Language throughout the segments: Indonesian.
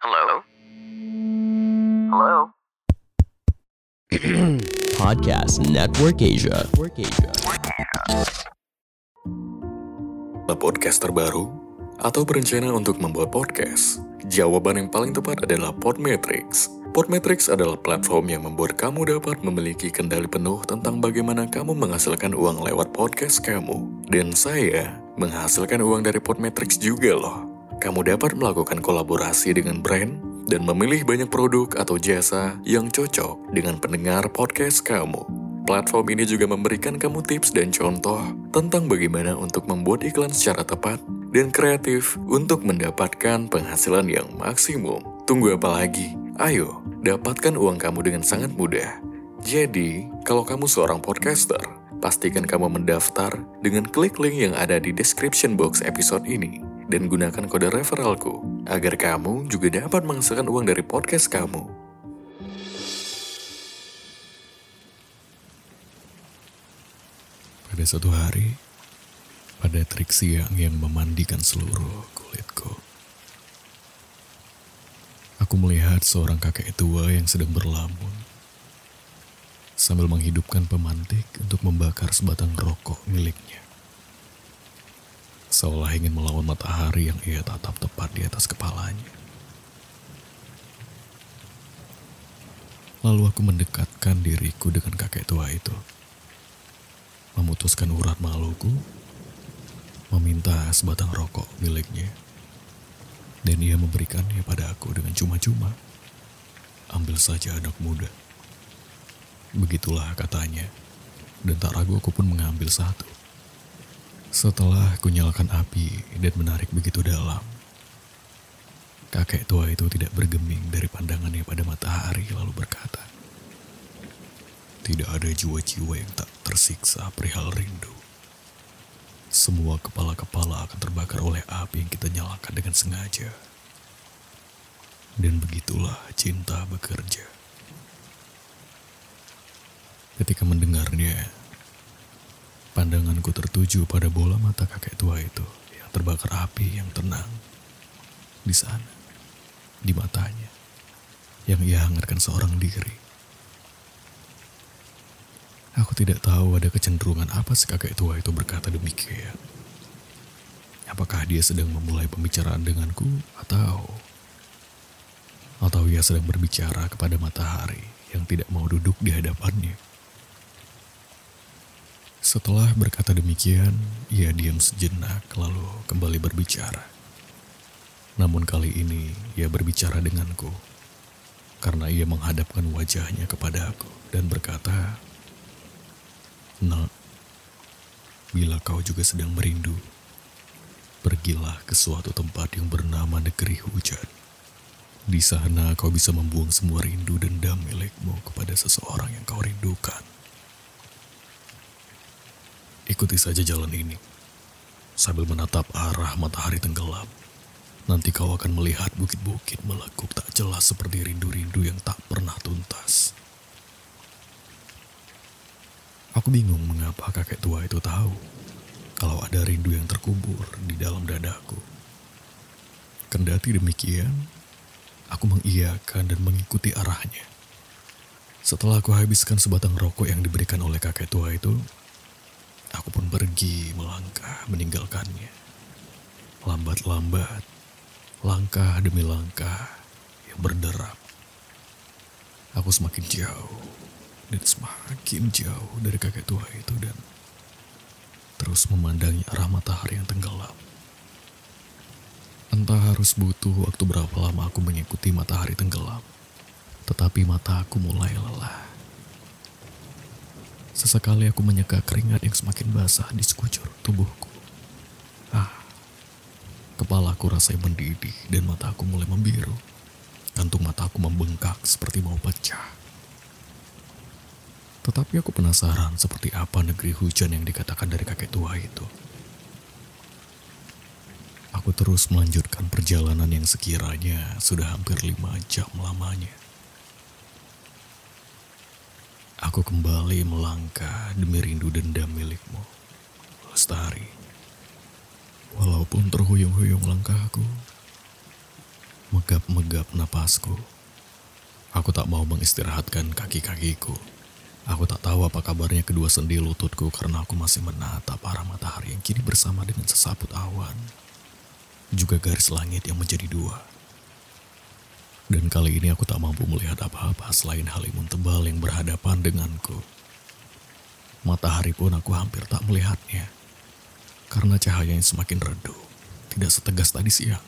Hello? Hello? Podcast Network Asia. Network Asia. podcast terbaru atau berencana untuk membuat podcast? Jawaban yang paling tepat adalah Podmetrics. Podmetrics adalah platform yang membuat kamu dapat memiliki kendali penuh tentang bagaimana kamu menghasilkan uang lewat podcast kamu. Dan saya menghasilkan uang dari Podmetrics juga loh. Kamu dapat melakukan kolaborasi dengan brand dan memilih banyak produk atau jasa yang cocok dengan pendengar podcast kamu. Platform ini juga memberikan kamu tips dan contoh tentang bagaimana untuk membuat iklan secara tepat dan kreatif untuk mendapatkan penghasilan yang maksimum. Tunggu apa lagi? Ayo, dapatkan uang kamu dengan sangat mudah. Jadi, kalau kamu seorang podcaster, pastikan kamu mendaftar dengan klik link yang ada di description box episode ini dan gunakan kode referralku agar kamu juga dapat menghasilkan uang dari podcast kamu. Pada suatu hari, pada trik siang yang memandikan seluruh kulitku, aku melihat seorang kakek tua yang sedang berlamun sambil menghidupkan pemantik untuk membakar sebatang rokok miliknya. Seolah ingin melawan matahari yang ia tatap tepat di atas kepalanya. Lalu aku mendekatkan diriku dengan kakek tua itu memutuskan urat maluku, meminta sebatang rokok miliknya, dan ia memberikannya pada aku dengan cuma-cuma. Ambil saja anak muda. Begitulah katanya, dan tak ragu aku pun mengambil satu. Setelah aku nyalakan api dan menarik begitu dalam, kakek tua itu tidak bergeming dari pandangannya pada matahari lalu berkata, tidak ada jiwa-jiwa yang tak tersiksa perihal rindu. Semua kepala-kepala akan terbakar oleh api yang kita nyalakan dengan sengaja. Dan begitulah cinta bekerja. Ketika mendengarnya, pandanganku tertuju pada bola mata kakek tua itu yang terbakar api yang tenang. Di sana, di matanya, yang ia hangatkan seorang diri. Aku tidak tahu ada kecenderungan apa si kakek tua itu berkata demikian. Apakah dia sedang memulai pembicaraan denganku atau atau ia sedang berbicara kepada matahari yang tidak mau duduk di hadapannya. Setelah berkata demikian, ia diam sejenak lalu kembali berbicara. Namun kali ini ia berbicara denganku karena ia menghadapkan wajahnya kepada aku dan berkata, Nak, bila kau juga sedang merindu, pergilah ke suatu tempat yang bernama negeri hujan. Di sana kau bisa membuang semua rindu dendam milikmu kepada seseorang yang kau rindukan. Ikuti saja jalan ini, sambil menatap arah matahari tenggelam. Nanti kau akan melihat bukit-bukit melekuk tak jelas seperti rindu-rindu yang tak pernah tuntas. Aku bingung mengapa kakek tua itu tahu kalau ada rindu yang terkubur di dalam dadaku. Kendati demikian, aku mengiyakan dan mengikuti arahnya. Setelah aku habiskan sebatang rokok yang diberikan oleh kakek tua itu, aku pun pergi melangkah meninggalkannya. Lambat-lambat, langkah demi langkah yang berderap. Aku semakin jauh dan semakin jauh dari kakek tua itu dan terus memandangi arah matahari yang tenggelam. Entah harus butuh waktu berapa lama aku mengikuti matahari tenggelam, tetapi mataku mulai lelah. Sesekali aku menyeka keringat yang semakin basah di sekujur tubuhku. Ah, kepalaku rasanya mendidih dan mataku mulai membiru. Kantung mataku membengkak seperti mau pecah. Tetapi aku penasaran seperti apa negeri hujan yang dikatakan dari kakek tua itu. Aku terus melanjutkan perjalanan yang sekiranya sudah hampir lima jam lamanya. Aku kembali melangkah demi rindu dendam milikmu, Lestari. Walaupun terhuyung-huyung langkahku, Megap-megap napasku. Aku tak mau mengistirahatkan kaki-kakiku. Aku tak tahu apa kabarnya kedua sendi lututku karena aku masih menatap arah matahari yang kini bersama dengan sesaput awan. Juga garis langit yang menjadi dua. Dan kali ini aku tak mampu melihat apa-apa selain halimun tebal yang berhadapan denganku. Matahari pun aku hampir tak melihatnya. Karena cahayanya semakin redup, tidak setegas tadi siang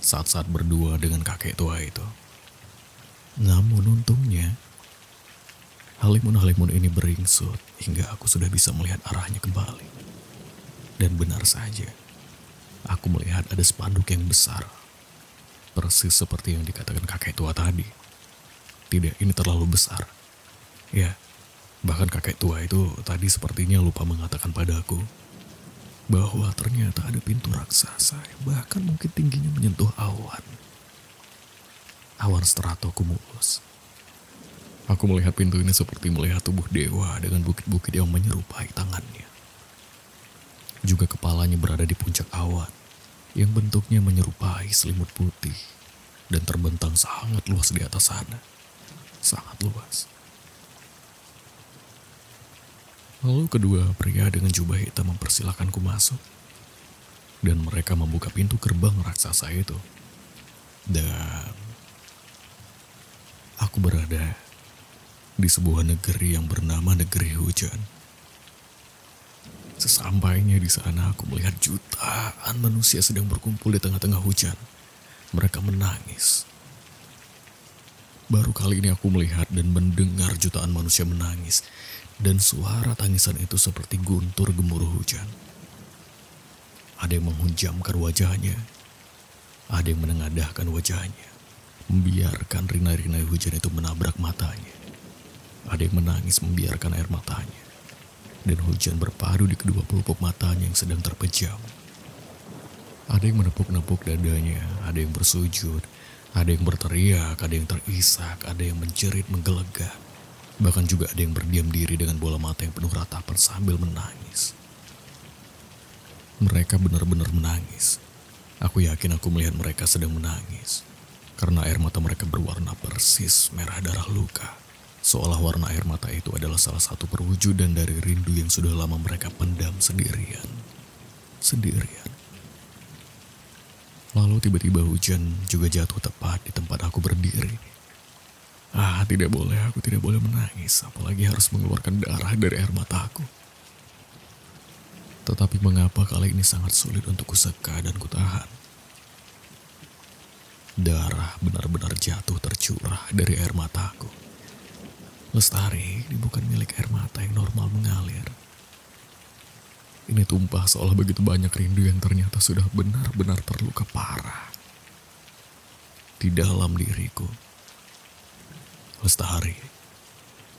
saat-saat berdua dengan kakek tua itu. Namun untungnya, halimun-halimun ini beringsut hingga aku sudah bisa melihat arahnya kembali. Dan benar saja, aku melihat ada spanduk yang besar. Persis seperti yang dikatakan kakek tua tadi. Tidak, ini terlalu besar. Ya, bahkan kakek tua itu tadi sepertinya lupa mengatakan padaku bahwa ternyata ada pintu raksasa yang bahkan mungkin tingginya menyentuh awan. Awan stratocumulus. Aku melihat pintu ini seperti melihat tubuh dewa dengan bukit-bukit yang menyerupai tangannya. Juga kepalanya berada di puncak awan yang bentuknya menyerupai selimut putih dan terbentang sangat luas di atas sana. Sangat luas. Lalu kedua pria dengan jubah hitam mempersilahkanku masuk. Dan mereka membuka pintu gerbang raksasa itu. Dan aku berada di sebuah negeri yang bernama Negeri Hujan. Sesampainya di sana aku melihat jutaan manusia sedang berkumpul di tengah-tengah hujan. Mereka menangis. Baru kali ini aku melihat dan mendengar jutaan manusia menangis dan suara tangisan itu seperti guntur gemuruh hujan. Ada yang menghunjamkan wajahnya, ada yang menengadahkan wajahnya, membiarkan rinai-rinai hujan itu menabrak matanya. Ada yang menangis membiarkan air matanya, dan hujan berpadu di kedua pelupuk matanya yang sedang terpejam. Ada yang menepuk-nepuk dadanya, ada yang bersujud, ada yang berteriak, ada yang terisak, ada yang menjerit menggelegak. Bahkan juga ada yang berdiam diri dengan bola mata yang penuh ratapan sambil menangis. Mereka benar-benar menangis. Aku yakin aku melihat mereka sedang menangis. Karena air mata mereka berwarna persis merah darah luka. Seolah warna air mata itu adalah salah satu perwujudan dari rindu yang sudah lama mereka pendam sendirian. Sendirian. Lalu tiba-tiba hujan juga jatuh tepat di tempat aku berdiri. Ah, tidak boleh, aku tidak boleh menangis, apalagi harus mengeluarkan darah dari air mataku. Tetapi mengapa kali ini sangat sulit untuk kuseka dan kutahan? Darah benar-benar jatuh tercurah dari air mataku. Lestari ini bukan milik air mata yang normal mengalir. Ini tumpah seolah begitu banyak rindu yang ternyata sudah benar-benar terluka parah. Di dalam diriku. Lestari,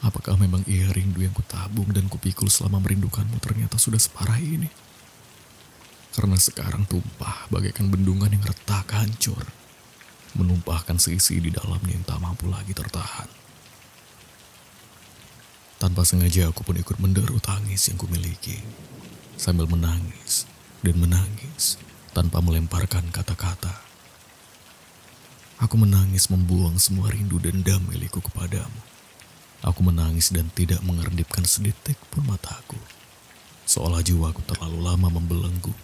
apakah memang ia rindu yang kutabung dan kupikul selama merindukanmu ternyata sudah separah ini? Karena sekarang tumpah bagaikan bendungan yang retak hancur, menumpahkan sisi di dalamnya yang tak mampu lagi tertahan. Tanpa sengaja aku pun ikut menderu tangis yang kumiliki, sambil menangis dan menangis tanpa melemparkan kata-kata. Aku menangis membuang semua rindu dendam milikku kepadamu. Aku menangis dan tidak mengerdipkan sedetik pun mataku. Seolah jiwaku terlalu lama membelenggu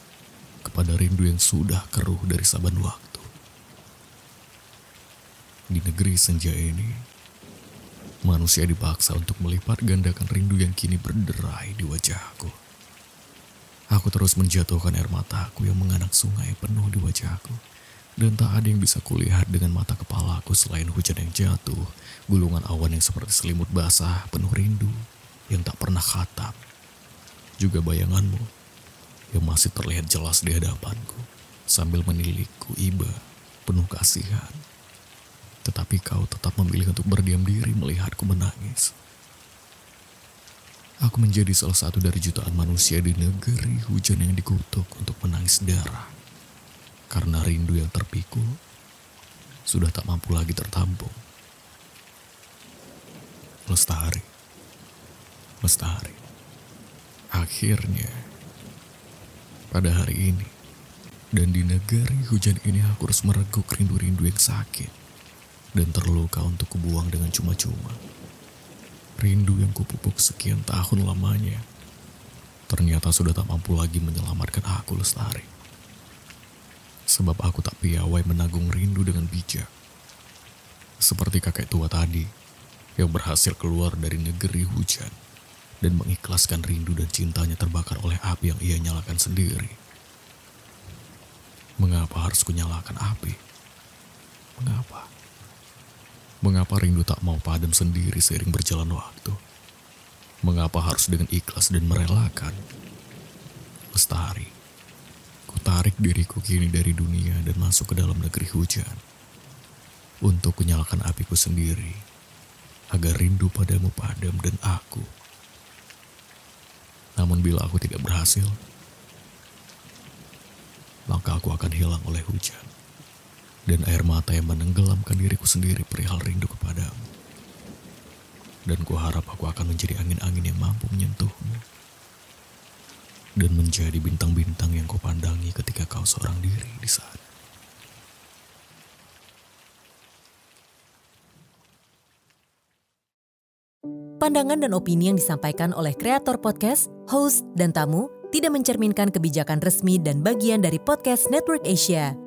kepada rindu yang sudah keruh dari saban waktu. Di negeri senja ini, manusia dipaksa untuk melipat gandakan rindu yang kini berderai di wajahku. Aku terus menjatuhkan air mataku yang menganak sungai penuh di wajahku dan tak ada yang bisa kulihat dengan mata kepalaku selain hujan yang jatuh, gulungan awan yang seperti selimut basah penuh rindu yang tak pernah khatam. Juga bayanganmu yang masih terlihat jelas di hadapanku sambil menilikku iba penuh kasihan. Tetapi kau tetap memilih untuk berdiam diri melihatku menangis. Aku menjadi salah satu dari jutaan manusia di negeri hujan yang dikutuk untuk menangis darah karena rindu yang terpikul sudah tak mampu lagi tertampung. Lestari, lestari. Akhirnya, pada hari ini, Dan di negeri hujan ini aku harus mereguk rindu-rindu yang sakit dan terluka untuk kubuang dengan cuma-cuma. Rindu yang kupupuk sekian tahun lamanya ternyata sudah tak mampu lagi menyelamatkan aku lestari. Sebab aku tak piawai menanggung rindu dengan bijak. Seperti kakek tua tadi yang berhasil keluar dari negeri hujan dan mengikhlaskan rindu dan cintanya terbakar oleh api yang ia nyalakan sendiri. Mengapa harus kunyalakan api? Mengapa? Mengapa rindu tak mau padam sendiri seiring berjalan waktu? Mengapa harus dengan ikhlas dan merelakan? Lestari, ku tarik diriku kini dari dunia dan masuk ke dalam negeri hujan. Untuk kunyalakan apiku sendiri, agar rindu padamu padam dan aku. Namun bila aku tidak berhasil, maka aku akan hilang oleh hujan dan air mata yang menenggelamkan diriku sendiri perihal rindu kepadamu. Dan ku harap aku akan menjadi angin-angin yang mampu menyentuhmu. Dan menjadi bintang-bintang yang kau pandangi ketika kau seorang diri di sana. Pandangan dan opini yang disampaikan oleh kreator podcast, host, dan tamu tidak mencerminkan kebijakan resmi dan bagian dari podcast Network Asia.